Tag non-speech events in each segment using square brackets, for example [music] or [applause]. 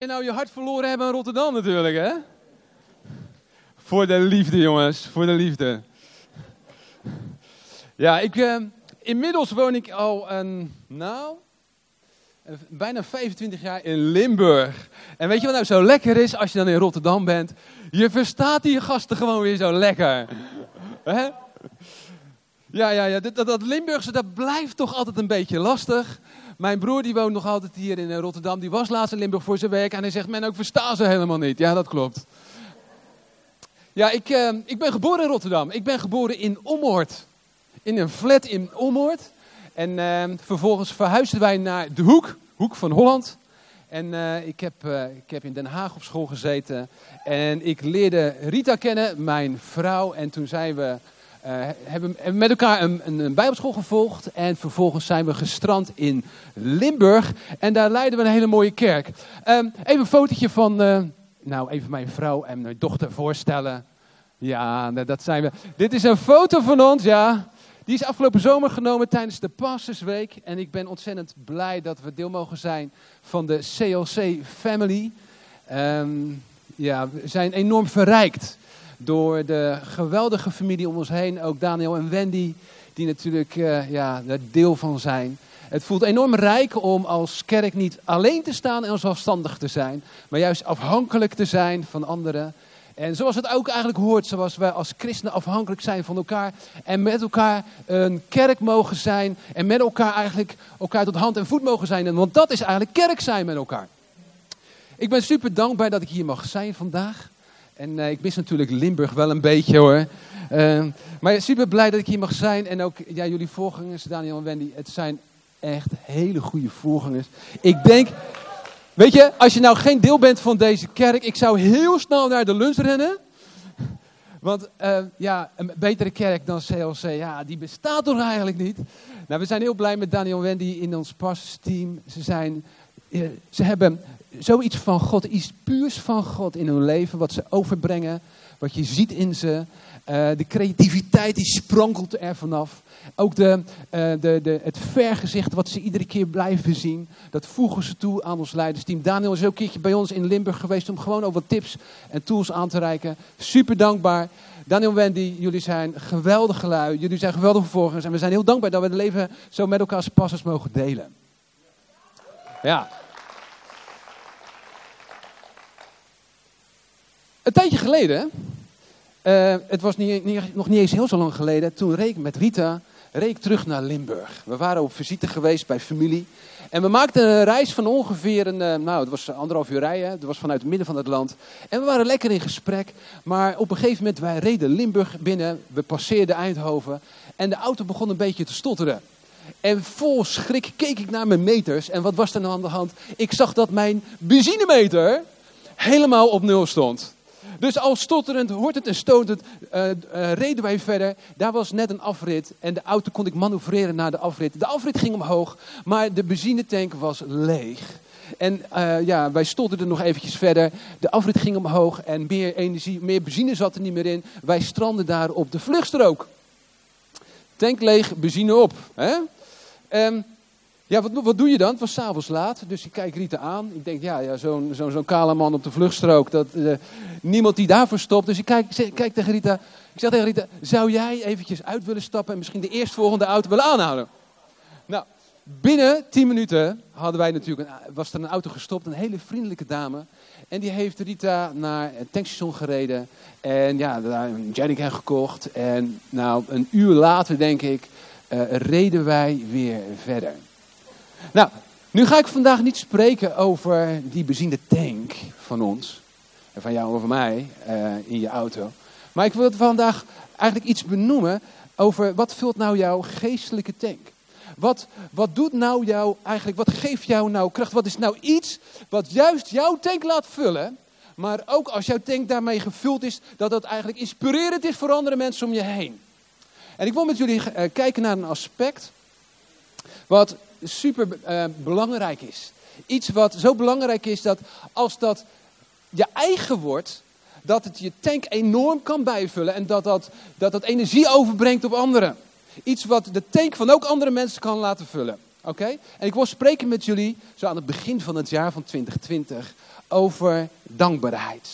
je nou je hart verloren hebben in Rotterdam natuurlijk, hè? Voor de liefde, jongens. Voor de liefde. Ja, ik, eh, inmiddels woon ik al een, nou, bijna 25 jaar in Limburg. En weet je wat nou zo lekker is als je dan in Rotterdam bent? Je verstaat die gasten gewoon weer zo lekker. Hè? Ja, ja, ja. Dat, dat Limburgse, dat blijft toch altijd een beetje lastig. Mijn broer die woont nog altijd hier in eh, Rotterdam. Die was laatst in Limburg voor zijn werk. En hij zegt, men ook versta ze helemaal niet. Ja, dat klopt. Ja, ik, eh, ik ben geboren in Rotterdam. Ik ben geboren in Ommoord. In een flat in Ommoord. En eh, vervolgens verhuisden wij naar De Hoek. Hoek van Holland. En ik, heb, ik heb in Den Haag op school gezeten. En ik leerde Rita kennen, mijn vrouw. En toen zijn we hebben, hebben met elkaar een, een, bijbelschool gevolgd. En vervolgens zijn we gestrand in Limburg. En daar leiden we een hele mooie kerk. Ehm, even een fotootje van, eh, nou even mijn vrouw en mijn dochter voorstellen. Ja, dat zijn we. Dit is een foto van ons, ja. Die is afgelopen zomer genomen tijdens de Pastersweek. En ik ben ontzettend blij dat we deel mogen zijn van de CLC Family. Ehm, ja, we zijn enorm verrijkt door de geweldige familie om ons heen. Ook Daniel en Wendy, die natuurlijk eh, ja, deel van zijn. Het voelt enorm rijk om als kerk niet alleen te staan en zelfstandig te zijn, maar juist afhankelijk te zijn van anderen. En zoals het ook eigenlijk hoort, zoals wij als christenen afhankelijk zijn van elkaar en met elkaar een kerk mogen zijn en met elkaar eigenlijk elkaar tot hand en voet mogen zijn. En Want dat is eigenlijk kerk zijn met elkaar. Ik ben super dankbaar dat ik hier mag zijn vandaag. En eh, ik mis natuurlijk Limburg wel een beetje hoor. Uh, maar super blij dat ik hier mag zijn. En ook ja, jullie voorgangers, Daniel en Wendy. Het zijn echt hele goede voorgangers. Ik denk, weet je, als je nou geen deel bent van deze kerk. Ik zou heel snel naar de lunch rennen. Want uh, ja, een betere kerk dan CLC, ja, die bestaat toch eigenlijk niet. Nou, we zijn heel blij met Daniel en Wendy in ons pasteam. Ze zijn, ze hebben zoiets van God, iets puurs van God in hun leven, wat ze overbrengen, wat je ziet in ze. Uh, de creativiteit die sprankelt er vanaf. Ook de, uh, de, de, het vergezicht wat ze iedere keer blijven zien, dat voegen ze toe aan ons leidersteam. Daniel is ook een keertje bij ons in Limburg geweest om gewoon wat tips en tools aan te reiken. Super dankbaar. Daniel en Wendy, jullie zijn geweldige lui, jullie zijn geweldige volgers en we zijn heel dankbaar dat we het leven zo met elkaar als passers mogen delen. Ja. Een tijdje geleden, uh, het was niet, niet, nog niet eens heel zo lang geleden, toen reed ik met Rita reed ik terug naar Limburg. We waren op visite geweest bij familie. En we maakten een reis van ongeveer, een, uh, nou het was anderhalf uur rijden, het was vanuit het midden van het land. En we waren lekker in gesprek, maar op een gegeven moment, wij reden Limburg binnen, we passeerden Eindhoven en de auto begon een beetje te stotteren. En vol schrik keek ik naar mijn meters en wat was er nou aan de hand? Ik zag dat mijn benzinemeter helemaal op nul stond. Dus al stotterend, hortend en stotend uh, uh, reden wij verder. Daar was net een afrit en de auto kon ik manoeuvreren naar de afrit. De afrit ging omhoog, maar de benzinetank was leeg. En uh, ja, wij stotterden nog eventjes verder. De afrit ging omhoog en meer energie, meer benzine zat er niet meer in. Wij stranden daar op de vluchtstrook. Tank leeg, benzine op. Hè? Um, ja, wat, wat doe je dan? Het was s'avonds laat, dus ik kijk Rita aan. Ik denk, ja, ja zo'n zo, zo kale man op de vluchtstrook, dat, uh, niemand die daarvoor stopt. Dus ik kijk, kijk tegen Rita, ik zeg tegen Rita, zou jij eventjes uit willen stappen en misschien de eerstvolgende auto willen aanhouden? Nou, binnen 10 minuten hadden wij natuurlijk een, was er een auto gestopt, een hele vriendelijke dame. En die heeft Rita naar het tankstation gereden. En ja, daar een jerrycan gekocht. En nou, een uur later, denk ik, uh, reden wij weer verder. Nou, nu ga ik vandaag niet spreken over die benzine tank van ons. En van jou over mij uh, in je auto. Maar ik wil vandaag eigenlijk iets benoemen over wat vult nou jouw geestelijke tank. Wat, wat doet nou jou eigenlijk, wat geeft jou nou kracht? Wat is nou iets wat juist jouw tank laat vullen? Maar ook als jouw tank daarmee gevuld is, dat dat eigenlijk inspirerend is voor andere mensen om je heen. En ik wil met jullie uh, kijken naar een aspect wat super uh, belangrijk is. Iets wat zo belangrijk is dat als dat je eigen wordt, dat het je tank enorm kan bijvullen en dat dat, dat, dat energie overbrengt op anderen. Iets wat de tank van ook andere mensen kan laten vullen. Oké? En ik wil spreken met jullie, zo aan het begin van het jaar van 2020, over dankbaarheid.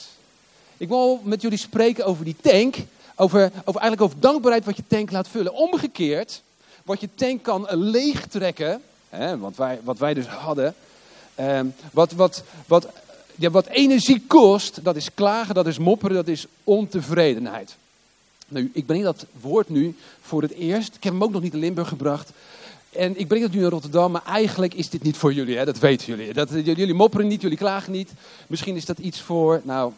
Ik wil met jullie spreken over die tank, over, over eigenlijk over dankbaarheid wat je tank laat vullen. Omgekeerd, wat je tank kan leegtrekken, hè, wat, wij, wat wij dus hadden, eh, wat, wat, wat, ja, wat energie kost, dat is klagen, dat is mopperen, dat is ontevredenheid. Nou, ik breng dat woord nu voor het eerst. Ik heb hem ook nog niet in Limburg gebracht. En ik breng het nu naar Rotterdam, maar eigenlijk is dit niet voor jullie, hè? dat weten jullie. Dat, jullie mopperen niet, jullie klagen niet. Misschien is dat iets voor, nou,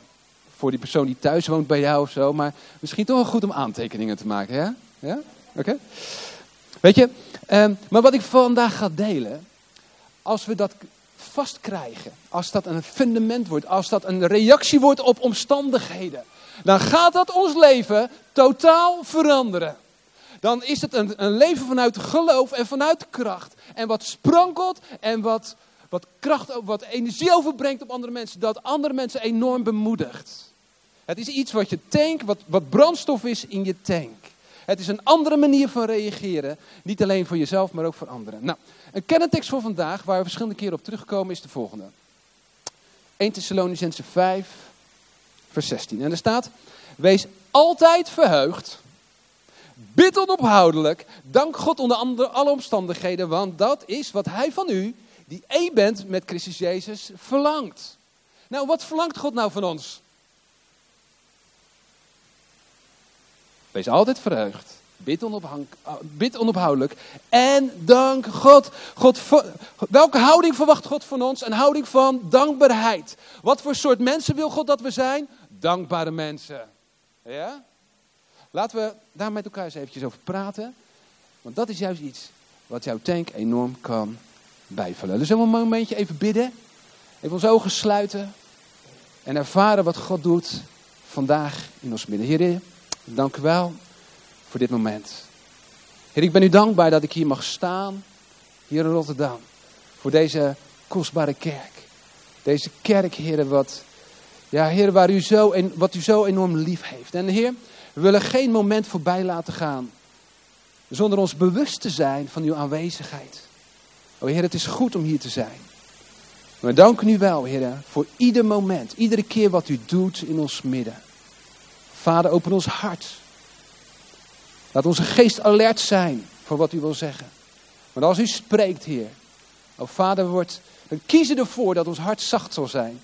voor die persoon die thuis woont bij jou of zo. Maar misschien toch wel goed om aantekeningen te maken, ja? Ja? Oké? Weet je, um, maar wat ik vandaag ga delen, als we dat vastkrijgen, als dat een fundament wordt, als dat een reactie wordt op omstandigheden, dan gaat dat ons leven totaal veranderen. Dan is het een, een leven vanuit geloof en vanuit kracht. En wat sprankelt en wat, wat kracht, wat energie overbrengt op andere mensen, dat andere mensen enorm bemoedigt. Het is iets wat je tank, wat, wat brandstof is in je tank. Het is een andere manier van reageren. Niet alleen voor jezelf, maar ook voor anderen. Nou, een kerntekst voor vandaag, waar we verschillende keren op terugkomen, is de volgende. 1 Thessalonicense 5, vers 16. En er staat, wees altijd verheugd, bid onophoudelijk, dank God onder andere alle omstandigheden, want dat is wat hij van u, die één bent met Christus Jezus, verlangt. Nou, wat verlangt God nou van ons? Wees altijd verheugd. Bid, bid onophoudelijk. En dank God. God. Welke houding verwacht God van ons? Een houding van dankbaarheid. Wat voor soort mensen wil God dat we zijn? Dankbare mensen. Ja? Laten we daar met elkaar eens eventjes over praten. Want dat is juist iets wat jouw tank enorm kan bijvullen. Dus een momentje even bidden. Even onze ogen sluiten. En ervaren wat God doet vandaag in ons midden. Heer, dank u wel voor dit moment. Heer, ik ben u dankbaar dat ik hier mag staan, hier in Rotterdam, voor deze kostbare kerk. Deze kerk, Heer, wat, ja, Heer, waar u zo, en wat u zo enorm lief heeft. En Heer, we willen geen moment voorbij laten gaan zonder ons bewust te zijn van uw aanwezigheid. O Heer, het is goed om hier te zijn. We danken u wel, Heer, voor ieder moment, iedere keer wat u doet in ons midden. Vader, open ons hart Laat onze geest alert zijn voor wat u wil zeggen. Want als u spreekt, Heer, o Vader, wordt, dan kiezen ervoor dat ons hart zacht zal zijn.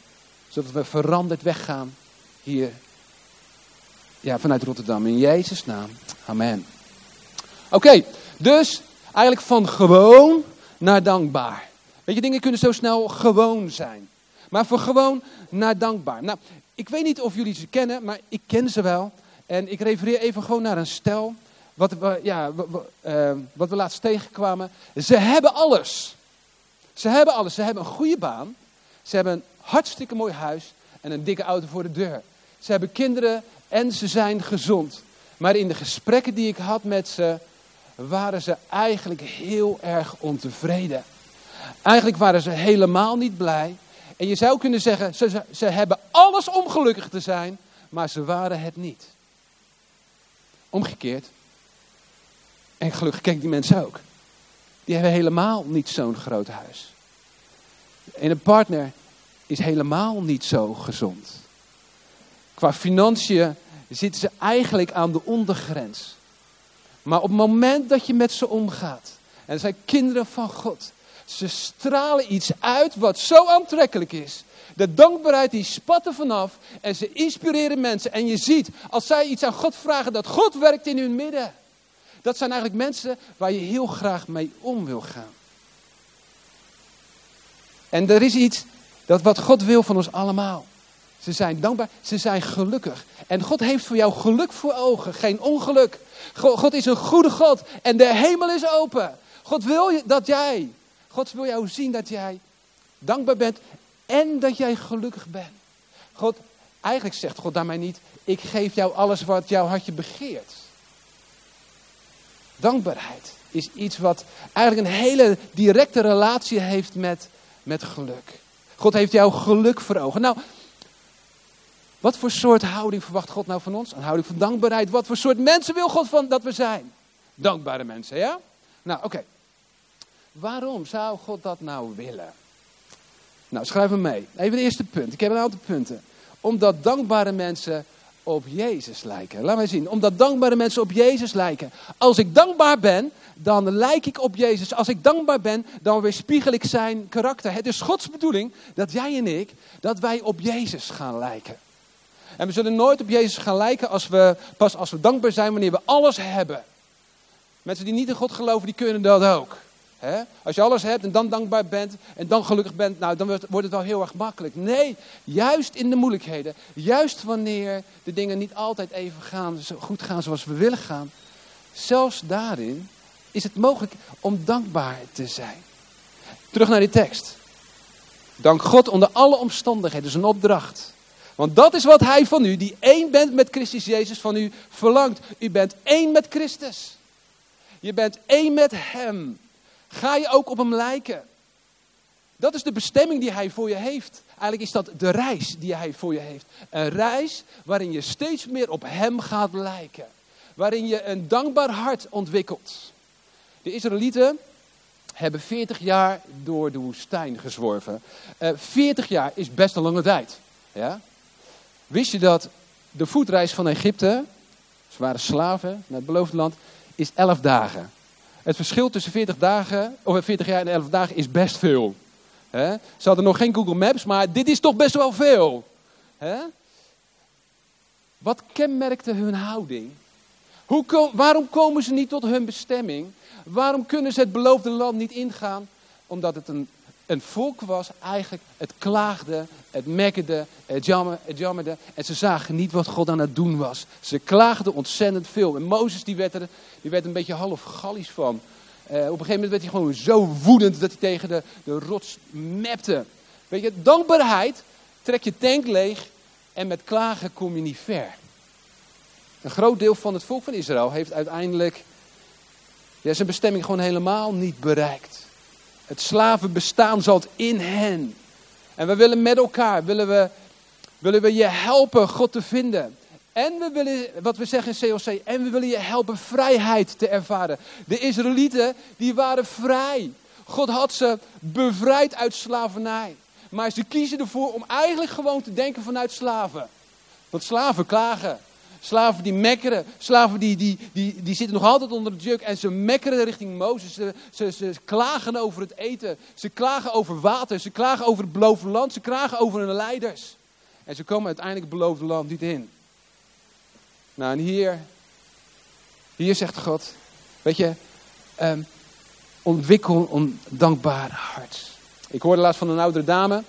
Zodat we veranderd weggaan hier ja, vanuit Rotterdam. In Jezus' naam. Amen. Oké, dus eigenlijk van gewoon naar dankbaar. Weet je, dingen kunnen zo snel gewoon zijn. Maar van gewoon naar dankbaar. Nou, ik weet niet of jullie ze kennen, maar ik ken ze wel. En ik refereer even gewoon naar een stel. Wat, we, ja, uh, wat we laatst tegenkwamen. Ze hebben alles. Ze hebben alles. Ze hebben een goede baan. Ze hebben een hartstikke mooi huis en een dikke auto voor de deur. Ze hebben kinderen en ze zijn gezond. Maar in de gesprekken die ik had met ze, waren ze eigenlijk heel erg ontevreden. Eigenlijk waren ze helemaal niet blij. En je zou kunnen zeggen, ze, ze hebben alles om gelukkig te zijn, maar ze waren het niet. Omgekeerd, en gelukkig kijk die mensen ook. Die hebben helemaal niet zo'n groot huis. En een partner is helemaal niet zo gezond. Qua financiën zitten ze eigenlijk aan de ondergrens. Maar op het moment dat je met ze omgaat, en zijn kinderen van God, ze stralen iets uit wat zo aantrekkelijk is. De dankbaarheid die spat er vanaf en ze inspireren mensen. En je ziet, als zij iets aan God vragen, dat God werkt in hun midden. Dat zijn eigenlijk mensen waar je heel graag mee om wil gaan. En er is iets dat wat God wil van ons allemaal. Ze zijn dankbaar, ze zijn gelukkig. En God heeft voor jou geluk voor ogen, geen ongeluk. God is een goede God en de hemel is open. God wil dat jij, God wil jou zien dat jij dankbaar bent en dat jij gelukkig bent. God, eigenlijk zegt God daarmee niet, ik geef jou alles wat jouw hartje begeert. Dankbaarheid is iets wat eigenlijk een hele directe relatie heeft met, met geluk. God heeft jou geluk voor ogen. Nou, wat voor soort houding verwacht God nou van ons? Een houding van dankbaarheid. Wat voor soort mensen wil God van dat we zijn? Dankbare mensen, ja? Nou, oké. Waarom zou God dat nou willen? Nou, schrijf hem mee. Even het eerste punt. Ik heb een aantal punten. Omdat dankbare mensen op Jezus lijken. Laat mij zien. Omdat dankbare mensen op Jezus lijken. Als ik dankbaar ben, dan lijk ik op Jezus. Als ik dankbaar ben, dan weerspiegel ik zijn karakter. Het is Gods bedoeling dat jij en ik, dat wij op Jezus gaan lijken. En we zullen nooit op Jezus gaan lijken als we, pas als we dankbaar zijn wanneer we alles hebben. Mensen die niet in God geloven, die kunnen dat ook. Als je alles hebt en dan dankbaar bent en dan gelukkig bent, nou, dan wordt het wel heel erg makkelijk. Nee, juist in de moeilijkheden, juist wanneer de dingen niet altijd even gaan, zo goed gaan zoals we willen gaan, zelfs daarin is het mogelijk om dankbaar te zijn. Terug naar die tekst. Dank God onder alle omstandigheden, dat is een opdracht. Want dat is wat Hij van u, die één bent met Christus Jezus, van u verlangt. U bent één met Christus. Je bent één met Hem. Ga je ook op Hem lijken? Dat is de bestemming die Hij voor je heeft. Eigenlijk is dat de reis die Hij voor je heeft. Een reis waarin je steeds meer op Hem gaat lijken. Waarin je een dankbaar hart ontwikkelt. De Israëlieten hebben 40 jaar door de woestijn gezworven. Uh, eh, 40 jaar is best een lange tijd. Ja? Wist je dat de voetreis van Egypte, ze waren slaven naar het beloofde land, is 11 dagen. Het verschil tussen 40, dagen, of 40 jaar en 11 dagen is best veel. Ze hadden nog geen Google Maps, maar dit is toch best wel veel. Wat kenmerkte hun houding? Hoe, waarom komen ze niet tot hun bestemming? Waarom kunnen ze het beloofde land niet ingaan? Omdat het een een volk was eigenlijk, het klaagde, het mekkerde, het, jammer, het jammerde. En ze zagen niet wat God aan het doen was. Ze klaagden ontzettend veel. En Mozes die werd er die werd een beetje half gallisch van. Uh, op een gegeven moment werd hij gewoon zo woedend dat hij tegen de, de rots mepte. Weet je, dankbaarheid trek je tank leeg en met klagen kom je niet ver. Een groot deel van het volk van Israël heeft uiteindelijk zijn bestemming gewoon helemaal niet bereikt. Het slavenbestaan zat in hen. En we willen met elkaar, willen we, willen we je helpen God te vinden. En we willen, wat we zeggen in COC, en we willen je helpen vrijheid te ervaren. De Israëlieten, die waren vrij. God had ze bevrijd uit slavernij. Maar ze kiezen ervoor om eigenlijk gewoon te denken vanuit slaven. Want slaven klagen. Slaven die mekkeren. Slaven die, die, die, die zitten nog altijd onder de juk. En ze mekkeren richting Mozes. Ze, ze, ze klagen over het eten. Ze klagen over water. Ze klagen over het beloofde land. Ze klagen over hun leiders. En ze komen uiteindelijk het beloofde land niet in. Nou, en hier, hier zegt God, weet je, um, ontwikkel een dankbaar hart. Ik hoorde laatst van een oudere dame,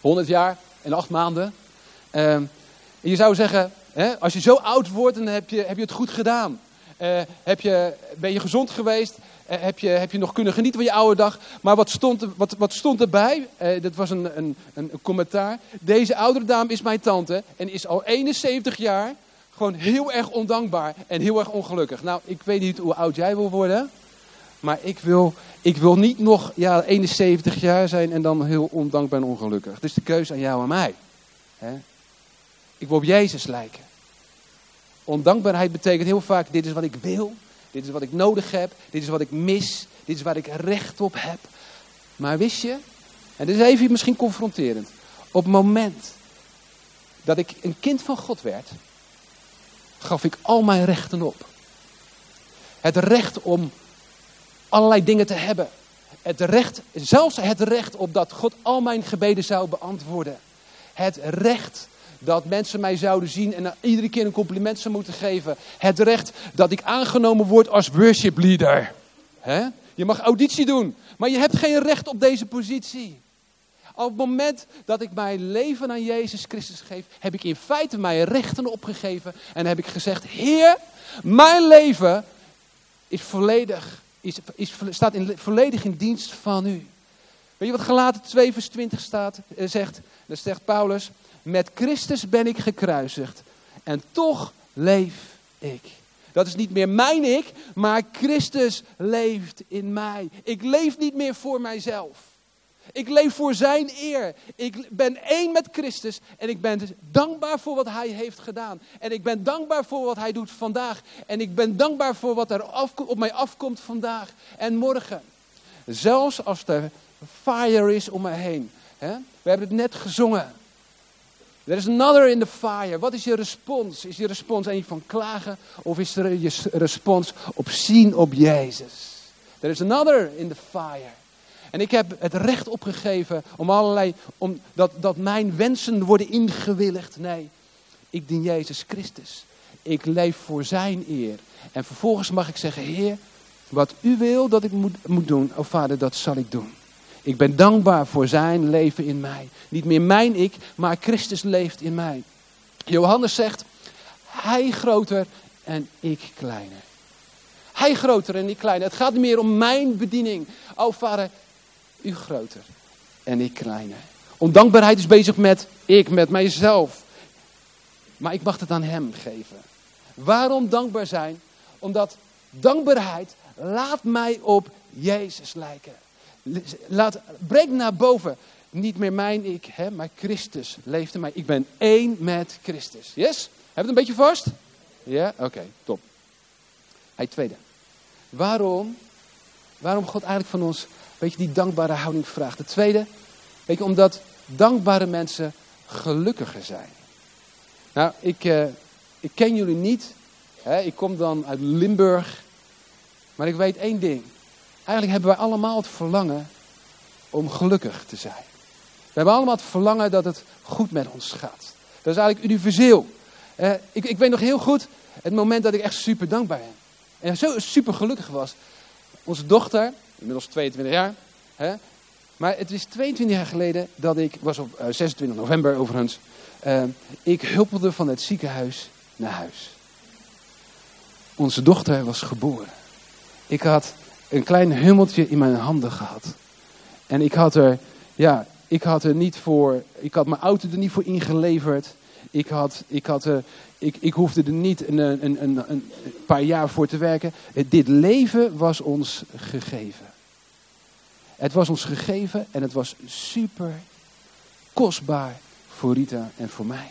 100 jaar en 8 maanden. Um, je zou zeggen, als je zo oud wordt, dan heb je, heb je het goed gedaan. Uh, heb je, ben je gezond geweest? Uh, heb, je, heb je nog kunnen genieten van je oude dag? Maar wat stond, wat, wat stond erbij? Uh, dat was een, een, een, commentaar. Deze oudere dame is mijn tante en is al 71 jaar gewoon heel erg ondankbaar en heel erg ongelukkig. Nou, ik weet niet hoe oud jij wil worden. Maar ik wil, ik wil niet nog ja, 71 jaar zijn en dan heel ondankbaar en ongelukkig. Dus de keuze aan jou en mij. Ik wil op Jezus lijken. Ondankbaarheid betekent heel vaak: dit is wat ik wil, dit is wat ik nodig heb, dit is wat ik mis, dit is waar ik recht op heb. Maar wist je, en dit is even misschien confronterend, op het moment dat ik een kind van God werd, gaf ik al mijn rechten op. Het recht om allerlei dingen te hebben. Het recht, zelfs het recht op dat God al mijn gebeden zou beantwoorden. Het recht dat mensen mij zouden zien en iedere keer een compliment zou moeten geven. Het recht dat ik aangenomen word als worship leader. Je mag auditie doen, maar je hebt geen recht op deze positie. Op het moment dat ik mijn leven aan Jezus Christus geef, heb ik in feite mijn rechten opgegeven. En heb ik gezegd, Heer, mijn leven is volledig, is, is, staat in, volledig in dienst van u. Weet je wat Galaten 2 vers 20 staat, eh, zegt? Dat zegt Paulus, met Christus ben ik gekruisigd en toch leef ik. Dat is niet meer mijn ik, maar Christus leeft in mij. Ik leef niet meer voor mijzelf. Ik leef voor zijn eer. Ik ben één met Christus en ik ben dankbaar voor wat hij heeft gedaan. En ik ben dankbaar voor wat hij doet vandaag. En ik ben dankbaar voor wat er op mij afkomt vandaag en morgen. Zelfs als er fire is om me heen. We hebben het net gezongen. There is another in the fire. Wat is je respons? Is je respons een van klagen of is er je respons op zien op Jezus? There is another in the fire. En ik heb het recht opgegeven om allerlei, om dat, dat mijn wensen worden ingewilligd. Nee, ik dien Jezus Christus. Ik leef voor zijn eer. En vervolgens mag ik zeggen, Heer, wat u wil dat ik moet, moet doen, oh Vader, dat zal ik doen. Ik ben dankbaar voor zijn leven in mij. Niet meer mijn ik, maar Christus leeft in mij. Johannes zegt, hij groter en ik kleiner. Hij groter en ik kleiner. Het gaat niet meer om mijn bediening. Oh vader, u groter en ik kleiner. Ondankbaarheid is bezig met ik, met mijzelf. Maar ik mag het aan hem geven. Waarom dankbaar zijn? Omdat dankbaarheid laat mij op Jezus lijken. Laat, breek naar boven. Niet meer mijn ik, hè, maar Christus leeft in mij. Ik ben één met Christus. Yes? Heb het een beetje vast? Ja? Oké, top. Hij tweede. Waarom? Waarom God eigenlijk van ons, weet je, die dankbare houding vraagt. De tweede, weet je, omdat dankbare mensen gelukkiger zijn. Nou, ik, uh, ik ken jullie niet. Hè, ik kom dan uit Limburg. Maar ik weet één ding. Eigenlijk hebben wij allemaal het verlangen om gelukkig te zijn. We hebben allemaal het verlangen dat het goed met ons gaat. Dat is eigenlijk universeel. Eh, ik, ik weet nog heel goed het moment dat ik echt super dankbaar ben. En zo super gelukkig was. Onze dochter, inmiddels 22 jaar. Hè, maar het is 22 jaar geleden dat ik, was op 26 eh, november overigens. Uh, ik huppelde van het ziekenhuis naar huis. Onze dochter was geboren. Ik had een klein hummeltje in mijn handen gehad. En ik had er, ja, ik had er niet voor, ik had mijn auto er niet voor ingeleverd. Ik, had, ik, had, uh, ik, ik hoefde er niet een, een, een, een paar jaar voor te werken. Dit leven was ons gegeven. Het was ons gegeven en het was super kostbaar voor Rita en voor mij.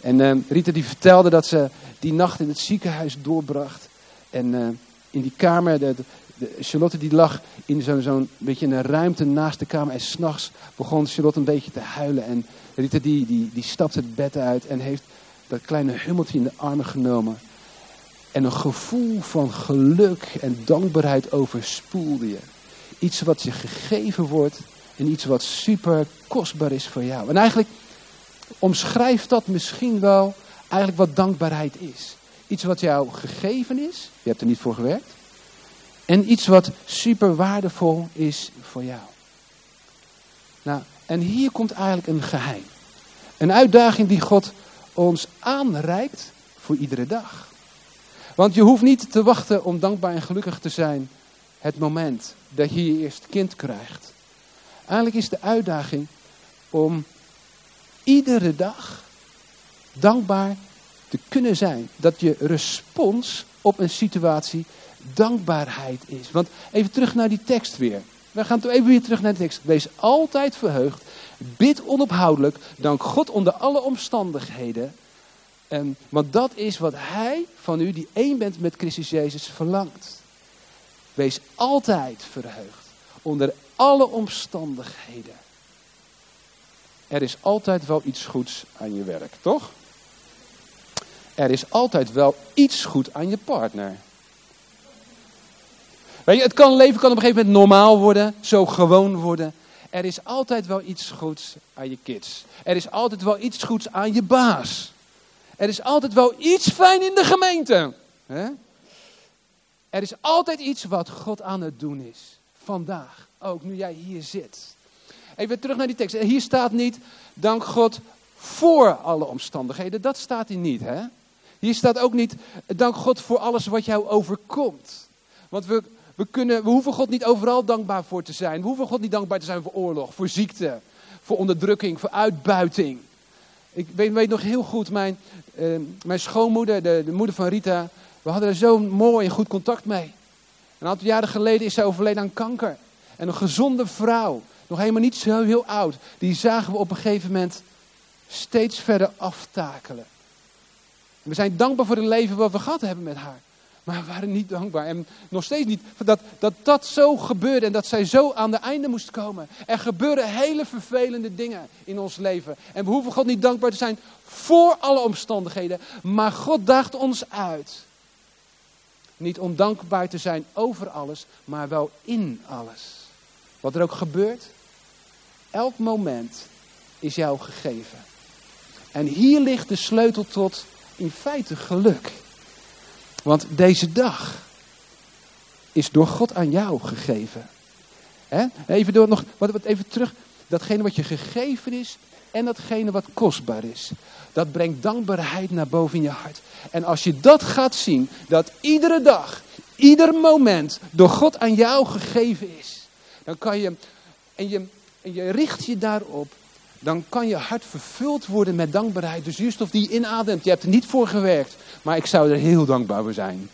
En uh, Rita die vertelde dat ze die nacht in het ziekenhuis doorbracht. En in die kamer, de, Charlotte die lag in zo'n zo'n beetje een ruimte naast de kamer. En s'nachts begon Charlotte een beetje te huilen. En Rita die, die, die stapte het bed uit en heeft dat kleine hummeltje in de armen genomen. En een gevoel van geluk en dankbaarheid overspoelde je. Iets wat je gegeven wordt en iets wat super kostbaar is voor jou. En eigenlijk omschrijft dat misschien wel eigenlijk wat dankbaarheid is. Iets wat jou gegeven is, je hebt er niet voor gewerkt. En iets wat super waardevol is voor jou. Nou, en hier komt eigenlijk een geheim. Een uitdaging die God ons aanreikt voor iedere dag. Want je hoeft niet te wachten om dankbaar en gelukkig te zijn het moment dat je je eerste kind krijgt. Eigenlijk is de uitdaging om iedere dag dankbaar te kunnen zijn. Dat je respons op een situatie dankbaarheid is. Want even terug naar die tekst weer. We gaan even weer terug naar de tekst. Wees altijd verheugd. Bid onophoudelijk. Dank God onder alle omstandigheden. En, want dat is wat Hij van u, die één bent met Christus Jezus, verlangt. Wees altijd verheugd. Onder alle omstandigheden. Er is altijd wel iets goeds aan je werk, toch? Er is altijd wel iets goed aan je partner. Weet je, het kan, leven kan op een gegeven moment normaal worden, zo gewoon worden. Er is altijd wel iets goeds aan je kids. Er is altijd wel iets goeds aan je baas. Er is altijd wel iets fijn in de gemeente. Er is altijd iets wat God aan het doen is. Vandaag, ook nu jij hier zit. Even terug naar die tekst. Hier staat niet, dank God voor alle omstandigheden. Dat staat hier niet. Hier staat ook niet, dank God voor alles wat jou overkomt. Want we, we, kunnen, we hoeven God niet overal dankbaar voor te zijn. We hoeven God niet dankbaar te zijn voor oorlog, voor ziekte, voor onderdrukking, voor uitbuiting. Ik weet, weet nog heel goed, mijn, uh, mijn schoonmoeder, de, de, moeder van Rita, we hadden er zo mooi en goed contact mee. Een aantal jaren geleden is zij overleden aan kanker. En een gezonde vrouw, nog helemaal niet zo heel oud, die zagen we op een gegeven moment steeds verder aftakelen. we zijn dankbaar voor het leven wat we gehad hebben met haar. Maar waren niet dankbaar. En nog steeds niet dat, dat dat zo gebeurde en dat zij zo aan de einde moest komen. Er gebeuren hele vervelende dingen in ons leven. En we hoeven God niet dankbaar te zijn voor alle omstandigheden. Maar God daagt ons uit. Niet om dankbaar te zijn over alles, maar wel in alles. Wat er ook gebeurt, elk moment is jou gegeven. En hier ligt de sleutel tot in feite geluk. Want deze dag is door God aan jou gegeven. Even, door nog, wat, wat even terug. Datgene wat je gegeven is en datgene wat kostbaar is. Dat brengt dankbaarheid naar boven in je hart. En als je dat gaat zien, dat iedere dag, ieder moment door God aan jou gegeven is. Dan kan je, en je, en je richt je daarop dan kan je hart vervuld worden met dankbaarheid. Dus juist of die inademt, je hebt er niet voor gewerkt, maar ik zou er heel dankbaar voor zijn.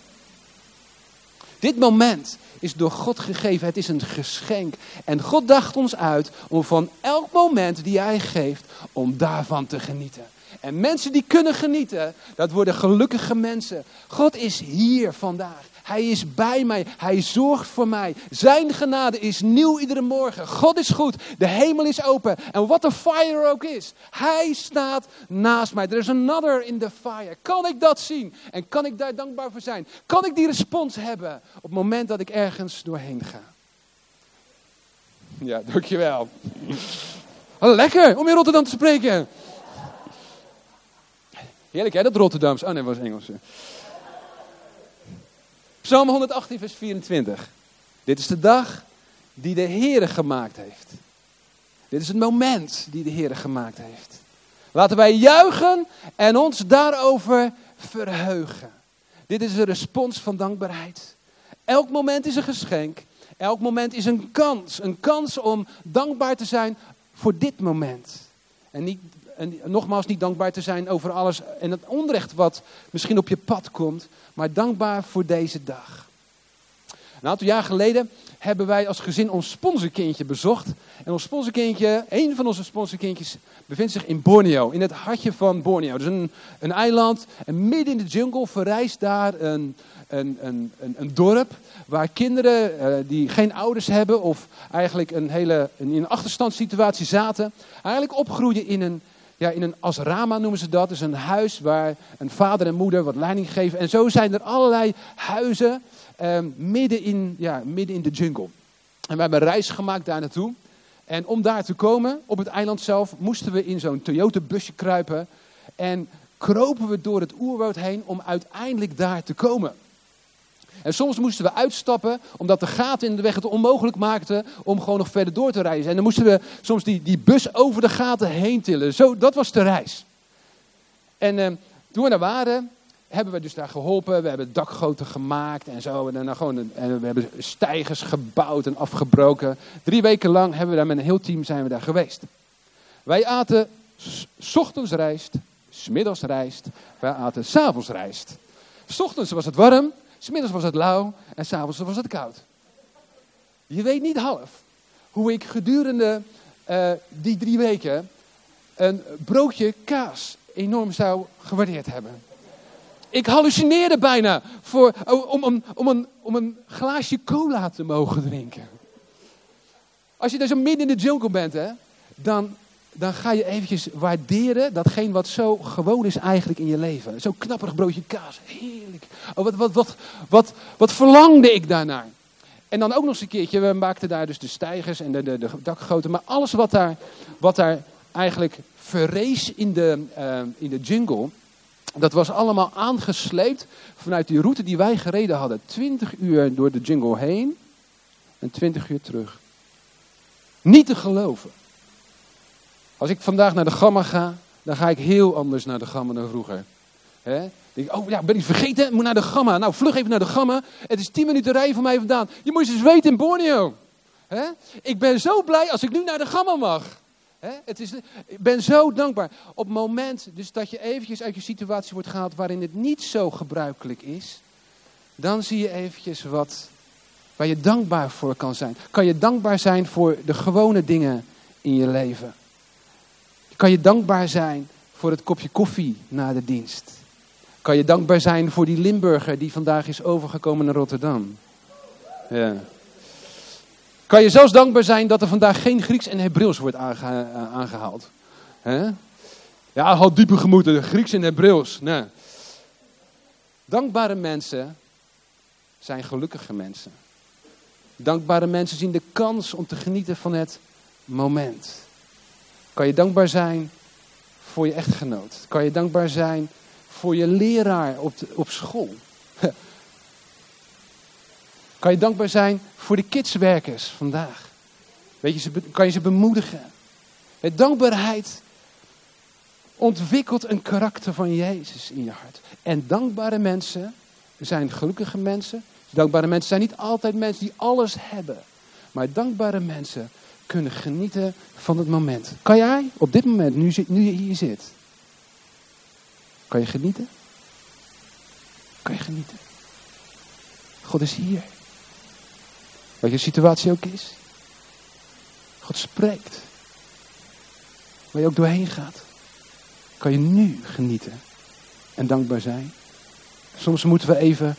Dit moment is door God gegeven, het is een geschenk. En God dacht ons uit om van elk moment die Hij geeft, om daarvan te genieten. En mensen die kunnen genieten, dat worden gelukkige mensen. God is hier vandaag. Hij is bij mij. Hij zorgt voor mij. Zijn genade is nieuw iedere morgen. God is goed. De hemel is open. En wat de fire ook is. Hij staat naast mij. Er is another in the fire. Kan ik dat zien? En kan ik daar dankbaar voor zijn? Kan ik die respons hebben op het moment dat ik ergens doorheen ga? Ja, dankjewel. Lekker om in Rotterdam te spreken. Heerlijk hè, dat Rotterdams. Oh nee, dat was Engels. Psalm 118, vers 24. Dit is de dag die de Heere gemaakt heeft. Dit is het moment die de Heere gemaakt heeft. Laten wij juichen en ons daarover verheugen. Dit is een respons van dankbaarheid. Elk moment is een geschenk. Elk moment is een kans. Een kans om dankbaar te zijn voor dit moment. En niet en nogmaals niet dankbaar te zijn over alles en het onrecht wat misschien op je pad komt, maar dankbaar voor deze dag. Een aantal jaar geleden hebben wij als gezin ons sponsorkindje bezocht. En ons sponsorkindje, een van onze sponsorkindjes, bevindt zich in Borneo, in het hartje van Borneo. Dus een, een eiland en midden in de jungle verrijst daar een, een, een, een, dorp waar kinderen uh, die geen ouders hebben of eigenlijk een hele, in een achterstandssituatie zaten, eigenlijk opgroeien in een, ja, in een asrama noemen ze dat. Dus een huis waar een vader en moeder wat leiding geven. En zo zijn er allerlei huizen eh, midden, in, ja, midden in de jungle. En we hebben een reis gemaakt daar naartoe. En om daar te komen, op het eiland zelf, moesten we in zo'n Toyota-busje kruipen. En kropen we door het oerwoud heen om uiteindelijk daar te komen. En soms moesten we uitstappen, omdat de gaten in de weg het onmogelijk maakten om gewoon nog verder door te reizen. En dan moesten we soms die, die bus over de gaten heen tillen. Zo, dat was de reis. En eh, toen we daar waren, hebben we dus daar geholpen. We hebben dakgoten gemaakt en zo. En, dan gewoon, en we hebben stijgers gebouwd en afgebroken. Drie weken lang hebben we daar met een heel team zijn we daar geweest. Wij aten s ochtends rijst, smiddags rijst. Wij aten s'avonds rijst. S ochtends was het warm, Smiddags was het lauw en s'avonds was het koud. Je weet niet half hoe ik gedurende uh, die drie weken een broodje kaas enorm zou gewaardeerd hebben. Ik hallucineerde bijna voor, om, om, om, een, om een glaasje cola te mogen drinken. Als je dus midden in de jungle bent, hè, dan dan ga je eventjes waarderen datgene wat zo gewoon is eigenlijk in je leven. Zo'n knapperig broodje kaas, heerlijk. Oh, wat, wat, wat, wat, wat verlangde ik daarnaar? En dan ook nog eens een keertje, we maakten daar dus de stijgers en de, de, de dakgoten. Maar alles wat daar, wat daar eigenlijk verrees in de, uh, in de jungle, dat was allemaal aangesleept vanuit die route die wij gereden hadden. Twintig uur door de jungle heen en twintig uur terug. Niet te geloven. Als ik vandaag naar de Gamma ga, dan ga ik heel anders naar de Gamma dan vroeger. Oh ja, ben ik vergeten? Ik moet naar de Gamma. Nou, vlug even naar de Gamma. Het is 10 minuten rijden van mij vandaan. Je moet eens weten in Borneo. Ik ben zo blij als ik nu naar de Gamma mag. He? Het is, ik ben zo dankbaar. Op het moment dus dat je eventjes uit je situatie wordt gehaald waarin het niet zo gebruikelijk is, dan zie je eventjes wat, waar je dankbaar voor kan zijn. Kan je dankbaar zijn voor de gewone dingen in je leven. Kan je dankbaar zijn voor het kopje koffie na de dienst? Kan je dankbaar zijn voor die Limburger die vandaag is overgekomen naar Rotterdam? Ja. Kan je zelfs dankbaar zijn dat er vandaag geen Grieks en Hebreeuws wordt aange aangehaald? He? Ja, had diepe gemoeden, Grieks en Hebreeuws. Nee. Dankbare mensen zijn gelukkige mensen. Dankbare mensen zien de kans om te genieten van het moment. Kan je dankbaar zijn voor je echtgenoot? Kan je dankbaar zijn voor je leraar op, op school? [laughs] Kan je dankbaar zijn voor de kidswerkers vandaag? Weet je, kan je ze bemoedigen? dankbaarheid ontwikkelt een karakter van Jezus in je hart. En dankbare mensen zijn gelukkige mensen. Dankbare mensen zijn niet altijd mensen die alles hebben. Maar dankbare mensen kunnen genieten van het moment. Kan jij op dit moment, nu, nu je hier zit, kan je genieten? Kan je genieten? God is hier. Wat je situatie ook is. God spreekt. Waar je ook doorheen gaat. Kan je nu genieten en dankbaar zijn. Soms moeten we even,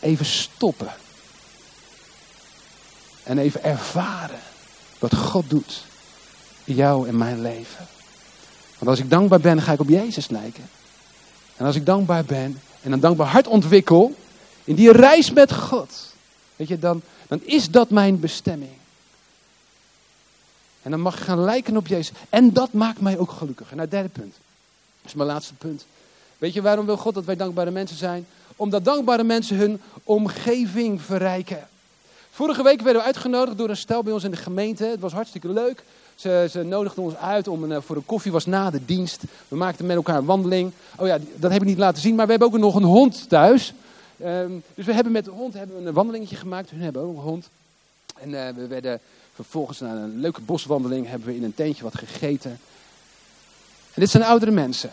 even stoppen. En even ervaren wat God doet in jou en mijn leven. Want als ik dankbaar ben, ga ik op Jezus lijken. En als ik dankbaar ben en een dankbaar hart ontwikkel in die reis met God, weet je, dan, dan is dat mijn bestemming. En dan mag ik gaan lijken op Jezus. En dat maakt mij ook gelukkig. En het derde punt. Dat is mijn laatste punt. Weet je waarom wil God dat wij dankbare mensen zijn? Omdat dankbare mensen hun omgeving verrijken. Vorige week werden we uitgenodigd door een stel bij ons in de gemeente. Het was hartstikke leuk. Ze, ze nodigden ons uit om een, eh, voor een koffie, was na de dienst. We maakten met elkaar een wandeling. Oh ja, dat heb ik niet laten zien, maar we hebben ook nog een hond thuis. Ehm, dus we hebben met de hond hebben we een wandelingetje gemaakt. Hun hebben ook een hond. En eh, we werden vervolgens na een leuke boswandeling hebben we in een tentje wat gegeten. En dit zijn oudere mensen.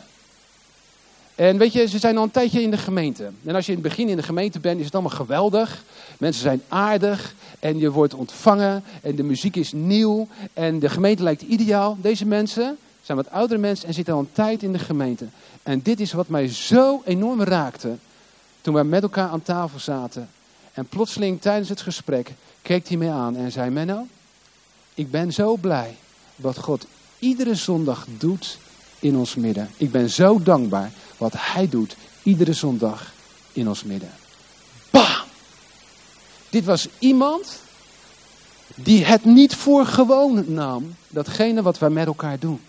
En weet je, ze zijn al een tijdje in de gemeente. En als je in het begin in de gemeente bent, is het allemaal geweldig. Mensen zijn aardig en je wordt ontvangen en de muziek is nieuw en de gemeente lijkt ideaal. Deze mensen zijn wat oudere mensen en zitten al een tijd in de gemeente. En dit is wat mij zo enorm raakte toen we met elkaar aan tafel zaten. En plotseling tijdens het gesprek keek hij mij aan en zei: Menno, ik ben zo blij wat God iedere zondag doet in ons midden. Ik ben zo dankbaar wat hij doet iedere zondag in ons midden. Bam! Dit was iemand die het niet voor gewoon nam, datgene wat wij met elkaar doen.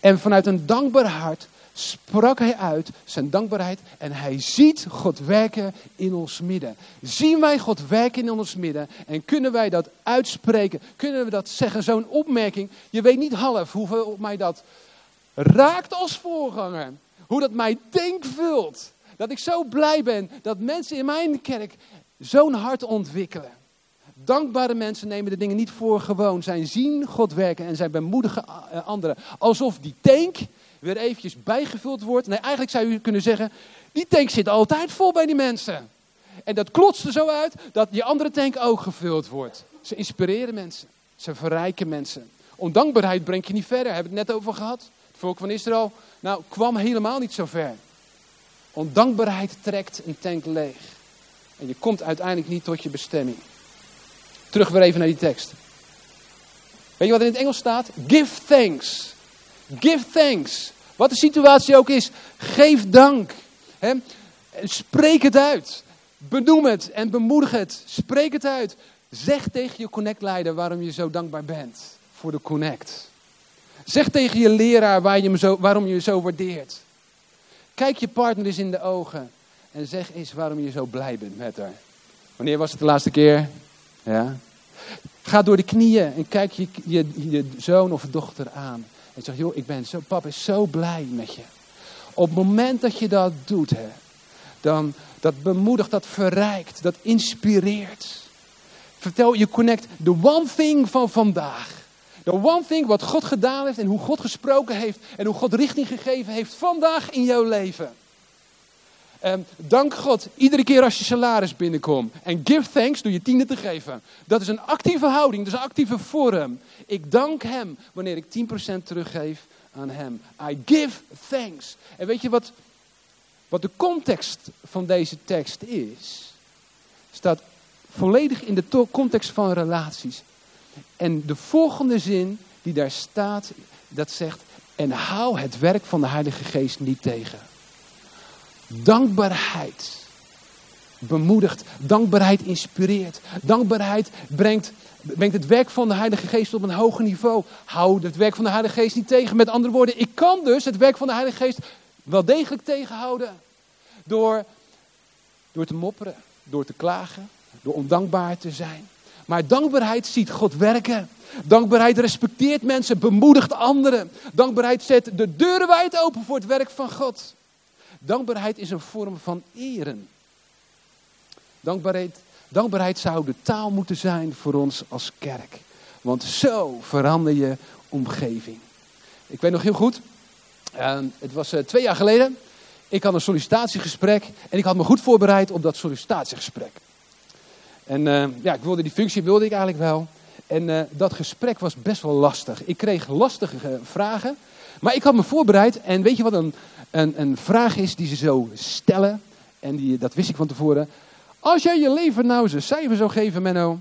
En vanuit een dankbaar hart sprak hij uit zijn dankbaarheid en hij ziet God werken in ons midden. Zien wij God werken in ons midden en kunnen wij dat uitspreken? Kunnen we dat zeggen? Zo'n opmerking, je weet niet half hoeveel mij dat raakt als voorganger. Hoe dat mij denk vult. Dat ik zo blij ben dat mensen in mijn kerk zo'n hart ontwikkelen. Dankbare mensen nemen de dingen niet voor gewoon. Zij zien God werken en zij bemoedigen eh, anderen. Alsof die tank weer eventjes bijgevuld wordt. Nee, eigenlijk zou je kunnen zeggen, die tank zit altijd vol bij die mensen. En dat klotst er zo uit dat die andere tank ook gevuld wordt. Ze inspireren mensen. Ze verrijken mensen. Ondankbaarheid brengt je niet verder. Heb ik het net over gehad. Volk van Israël nou, kwam helemaal niet zo ver. Ondankbaarheid trekt een tank leeg. En je komt uiteindelijk niet tot je bestemming. Terug weer even naar die tekst. Weet je wat in het Engels staat? Give thanks. Give thanks. Wat de situatie ook is, geef dank. He? Spreek het uit. Benoem het en bemoedig het. Spreek het uit. Zeg tegen je connect-leider waarom je zo dankbaar bent voor de connect. Zeg tegen je leraar waar je hem zo, waarom je zo waardeert. Kijk je partner eens in de ogen en zeg eens waarom je zo blij bent met haar. Wanneer was het de laatste keer? Ja. Ga door de knieën en kijk je, je, je zoon of dochter aan. En zeg, joh, ik ben zo, papa is zo blij met je. Op het moment dat je dat doet, hè, dan dat bemoedigt, dat verrijkt, dat inspireert. Vertel je connect the one thing van vandaag. The one thing wat God gedaan heeft en hoe God gesproken heeft en hoe God richting gegeven heeft vandaag in jouw leven. Um, dank God iedere keer als je salaris binnenkomt. En give thanks door je tiende te geven. Dat is een actieve houding, dat is een actieve vorm. Ik dank Hem wanneer ik 10% teruggeef aan Hem. I give thanks. En weet je wat Wat de context van deze tekst is, staat volledig in de context van relaties. En de volgende zin die daar staat, dat zegt, en hou het werk van de Heilige Geest niet tegen. Dankbaarheid bemoedigt, dankbaarheid inspireert, dankbaarheid brengt, brengt het werk van de Heilige Geest op een hoger niveau. Hou het werk van de Heilige Geest niet tegen. Met andere woorden, ik kan dus het werk van de Heilige Geest wel degelijk tegenhouden. Door, door te mopperen, door te klagen, door ondankbaar te zijn. Maar dankbaarheid ziet God werken. Dankbaarheid respecteert mensen, bemoedigt anderen. Dankbaarheid zet de deuren wijd open voor het werk van God. Dankbaarheid is een vorm van eren. Dankbaarheid, dankbaarheid zou de taal moeten zijn voor ons als kerk. Want zo verander je omgeving. Ik weet nog heel goed, het was eh, twee jaar geleden. Ik had een sollicitatiegesprek en ik had me goed voorbereid op dat sollicitatiegesprek. En uh, ja, ik wilde die functie wilde ik eigenlijk wel. En uh, dat gesprek was best wel lastig. Ik kreeg lastige vragen. Maar ik had me voorbereid. En weet je wat een, een, een vraag is die ze zo stellen? En die, dat wist ik van tevoren. Als jij je leven nou eens een cijfer zou geven, Menno.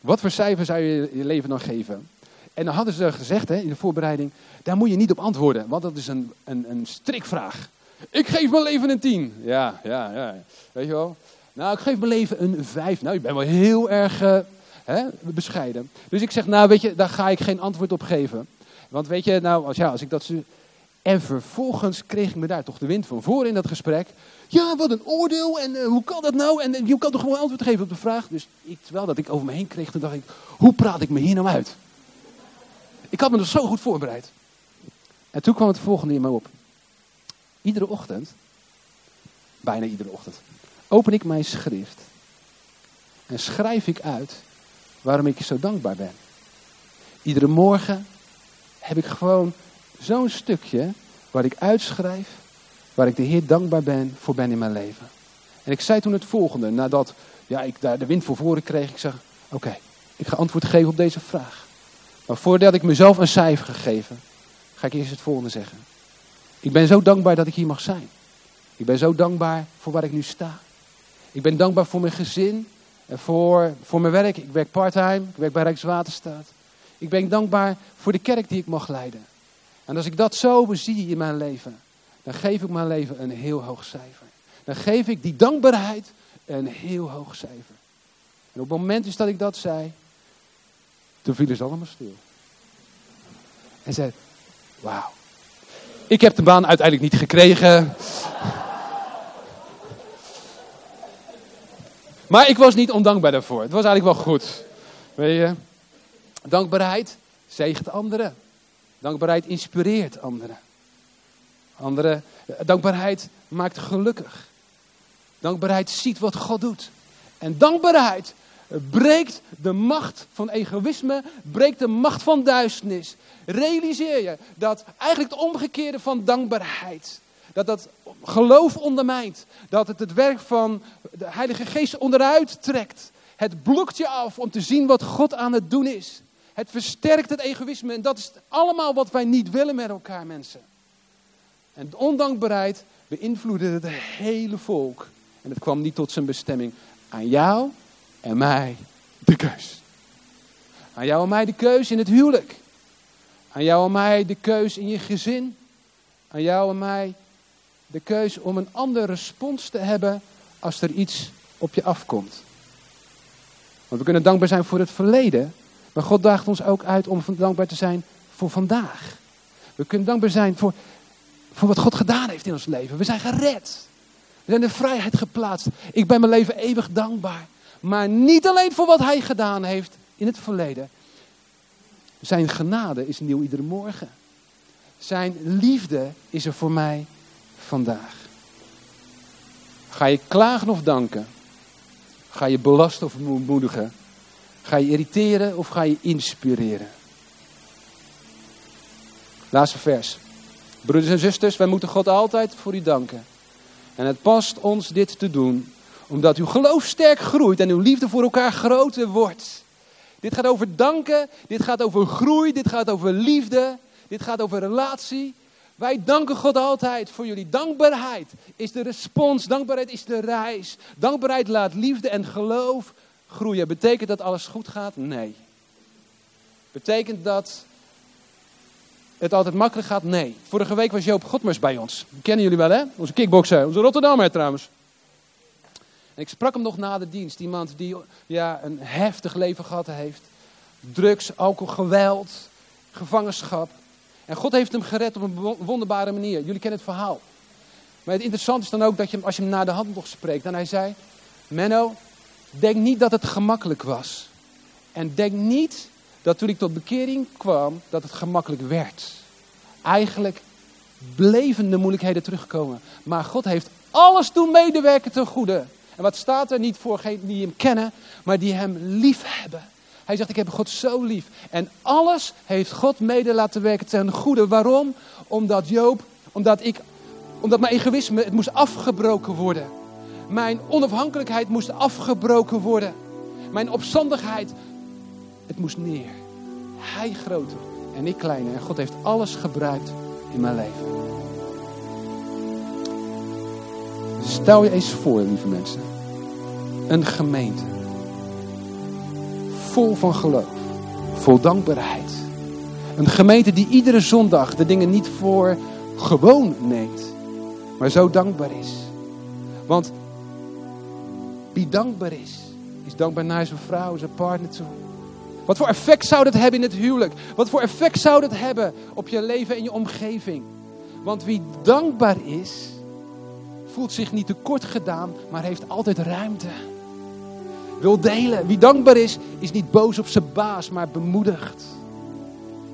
Wat voor cijfer zou je je leven dan geven? En dan hadden ze gezegd hè, in de voorbereiding, daar moet je niet op antwoorden, want dat is een, een, een strikvraag. Ik geef mijn leven een 10. Ja, ja, ja. Weet je wel? Nou, ik geef mijn leven een 5. Nou, je bent wel heel erg uh, hè, bescheiden. Dus ik zeg, nou weet je, daar ga ik geen antwoord op geven. Want weet je, nou, als, ja, als ik dat... En vervolgens kreeg ik me daar toch de wind van voor in dat gesprek. Ja, wat een oordeel en uh, hoe kan dat nou? En uh, je kan toch gewoon antwoord geven op de vraag? Dus ik, terwijl dat ik over me heen kreeg, toen dacht ik, hoe praat ik me hier nou uit? Ik had me er zo goed voorbereid. En toen kwam het volgende in me op. Iedere ochtend, bijna iedere ochtend, open ik mijn schrift en schrijf ik uit waarom ik je zo dankbaar ben. Iedere morgen heb ik gewoon zo'n stukje waar ik uitschrijf waar ik de Heer dankbaar ben voor ben in mijn leven. En ik zei toen het volgende, nadat ja, ik daar de wind voor voren kreeg. Ik zeg, oké, ik ga antwoord geven op deze vraag. Maar voordat ik mezelf een cijfer gegeven, ga ik eerst het volgende zeggen. Ik ben zo dankbaar dat ik hier mag zijn. Ik ben zo dankbaar voor waar ik nu sta. Ik ben dankbaar voor mijn gezin en voor, voor mijn werk. Ik werk parttime, ik werk bij Rijkswaterstaat. Ik ben dankbaar voor de kerk die ik mag leiden. En als ik dat zo bezie in mijn leven, dan geef ik mijn leven een heel hoog cijfer. Dan geef ik die dankbaarheid een heel hoog cijfer. En op het moment dat ik dat zei, toen vielen ze allemaal stil. En zei, wauw. Ik heb de baan uiteindelijk niet gekregen. Maar ik was niet ondankbaar daarvoor. Het was eigenlijk wel goed. Weet je? Dankbaarheid zegent anderen. Dankbaarheid inspireert anderen. Andere, dankbaarheid maakt gelukkig. Dankbaarheid ziet wat God doet. En dankbaarheid breekt de macht van egoïsme, breekt de macht van duisternis. Realiseer je dat eigenlijk het omgekeerde van dankbaarheid, dat dat geloof ondermijnt, dat het het werk van de Heilige Geest onderuit trekt. Het blokt je af om te zien wat God aan het doen is. Het versterkt het egoïsme en dat is allemaal wat wij niet willen met elkaar, mensen. En ondankbaarheid beïnvloedde het hele volk. En het kwam niet tot zijn bestemming. Aan jou en mij de keus. Aan jou en mij de keus in het huwelijk. Aan jou en mij de keus in je gezin. Aan jou en mij de keus om een andere respons te hebben als er iets op je afkomt. Want we kunnen dankbaar zijn voor het verleden. Maar God daagt ons ook uit om dankbaar te zijn voor vandaag. We kunnen dankbaar zijn voor voor wat God gedaan heeft in ons leven. We zijn gered. We zijn in vrijheid geplaatst. Ik ben mijn leven eeuwig dankbaar. Maar niet alleen voor wat hij gedaan heeft in het verleden. Zijn genade is nieuw iedere morgen. Zijn liefde is er voor mij vandaag. Ga je klagen of danken? Ga je belasten of bemoedigen? Ga je irriteren of ga je inspireren? Laatste vers. Broeders en zusters, wij moeten God altijd voor u danken. En het past ons dit te doen, omdat uw geloof sterk groeit en uw liefde voor elkaar groter wordt. Dit gaat over danken, dit gaat over groei, dit gaat over liefde, dit gaat over relatie. Wij danken God altijd voor jullie. Dankbaarheid is de respons, dankbaarheid is de reis. Dankbaarheid laat liefde en geloof groeien. Betekent dat alles goed gaat? Nee. Betekent dat het altijd makkelijk gaat? Nee. Vorige week was Joop Godmers bij ons. Kennen jullie wel hè? Onze kickbokser, onze Rotterdammer trouwens. En ik sprak hem nog na de dienst. Iemand die ja, een heftig leven gehad heeft. Drugs, alcohol, geweld, gevangenschap. En God heeft hem gered op een wonderbare manier. Jullie kennen het verhaal. Maar het interessante is dan ook dat je, als je hem na de hand nog spreekt. En hij zei, Menno, denk niet dat het gemakkelijk was. En denk niet dat toen ik tot bekering kwam, dat het gemakkelijk werd. Eigenlijk bleven de moeilijkheden terugkomen. Maar God heeft alles doen medewerken ten goede. En wat staat er niet voor die hem kennen, maar die hem lief hebben. Hij zegt, ik heb God zo lief. En alles heeft God mede laten werken ten goede. Waarom? Omdat Joop, omdat ik, omdat mijn egoïsme, het moest afgebroken worden. Mijn onafhankelijkheid moest afgebroken worden. Mijn opstandigheid, het moest neer. Hij groter en ik kleiner. En God heeft alles gebruikt in mijn leven. Stel je eens voor, lieve mensen. Een gemeente. Vol van geloof. Vol dankbaarheid. Een gemeente die iedere zondag de dingen niet voor gewoon neemt. Maar zo dankbaar is. Want wie dankbaar is, is dankbaar naar zijn vrouw, zijn partner toe. Wat voor effect zou dat hebben in het huwelijk? Wat voor effect zou dat hebben op je leven en je omgeving? Want wie dankbaar is, voelt zich niet tekort gedaan, maar heeft altijd ruimte. Wil delen. Wie dankbaar is, is niet boos op zijn baas, maar bemoedigd.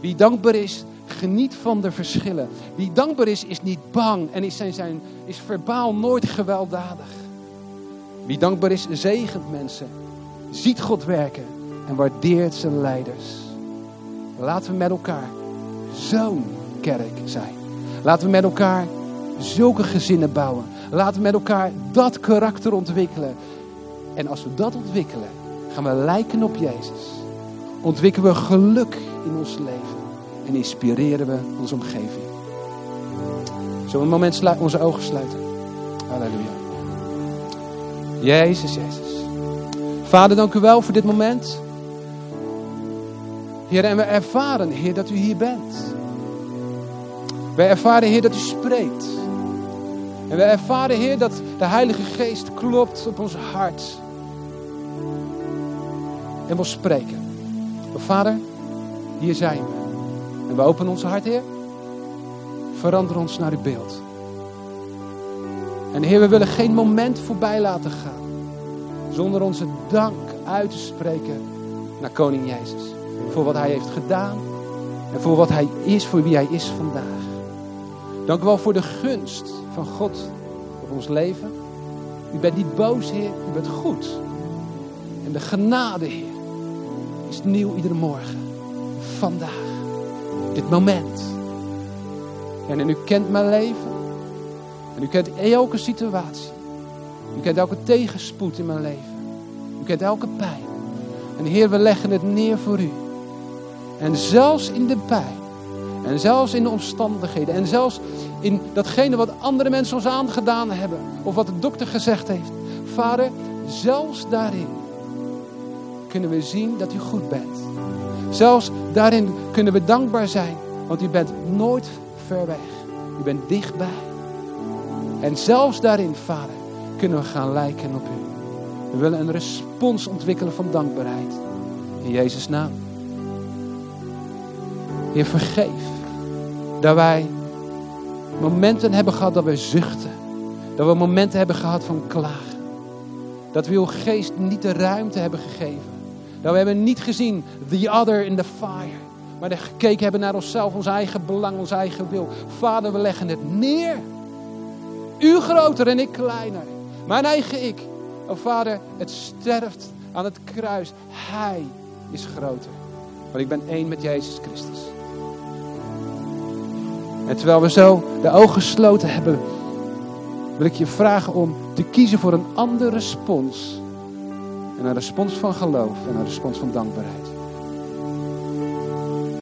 Wie dankbaar is, geniet van de verschillen. Wie dankbaar is, is niet bang en is, zijn, zijn, is verbaal nooit gewelddadig. Wie dankbaar is, zegent mensen. Ziet God werken en waardeert zijn leiders. Laten we met elkaar zo'n kerk zijn. Laten we met elkaar zulke gezinnen bouwen. Laten we met elkaar dat karakter ontwikkelen. En als we dat ontwikkelen, gaan we lijken op Jezus. Ontwikkelen we geluk in ons leven. En inspireren we onze omgeving. Zullen we een moment onze ogen sluiten? Halleluja. Jezus, Jezus. Vader, dank u wel voor dit moment. Heer, en we ervaren, Heer, dat u hier bent. Wij ervaren, Heer, dat u spreekt. En we ervaren, Heer, dat de Heilige Geest klopt op ons hart. En wil spreken. Vader, hier zijn we. En we openen ons hart, Heer. Verander ons naar uw beeld. En Heer, we willen geen moment voorbij laten gaan. Zonder onze dank uit te spreken naar Koning Jezus. Voor wat Hij heeft gedaan. En voor wat Hij is, voor wie Hij is vandaag. Dank u wel voor de gunst van God op ons leven. U bent niet boos, Heer. U bent goed. En de genade, Heer, is nieuw iedere morgen. Vandaag. Dit moment. En, en u kent mijn leven. En u kent elke situatie. U kent elke tegenspoed in mijn leven. U kent elke pijn. En Heer, we leggen het neer voor u. En zelfs in de pijn. En zelfs in de omstandigheden. En zelfs in datgene wat andere mensen ons aangedaan hebben. Of wat de dokter gezegd heeft. Vader, zelfs daarin kunnen we zien dat u goed bent. Zelfs daarin kunnen we dankbaar zijn. Want u bent nooit ver weg. U bent dichtbij. En zelfs daarin, Vader, kunnen we gaan lijken op u. We willen een respons ontwikkelen van dankbaarheid. In Jezus' naam. Heer, vergeef dat wij momenten hebben gehad dat we zuchten. Dat we momenten hebben gehad van klagen. Dat we uw geest niet de ruimte hebben gegeven. Dat we hebben niet gezien the other in the fire. Maar gekeken hebben naar onszelf, ons eigen belang, ons eigen wil. Vader, we leggen het neer. U groter en ik kleiner. Mijn eigen ik. Oh vader, het sterft aan het kruis. Hij is groter. Want ik ben één met Jezus Christus. En terwijl we zo de ogen gesloten hebben, wil ik je vragen om te kiezen voor een andere respons. En een respons van geloof en een respons van dankbaarheid.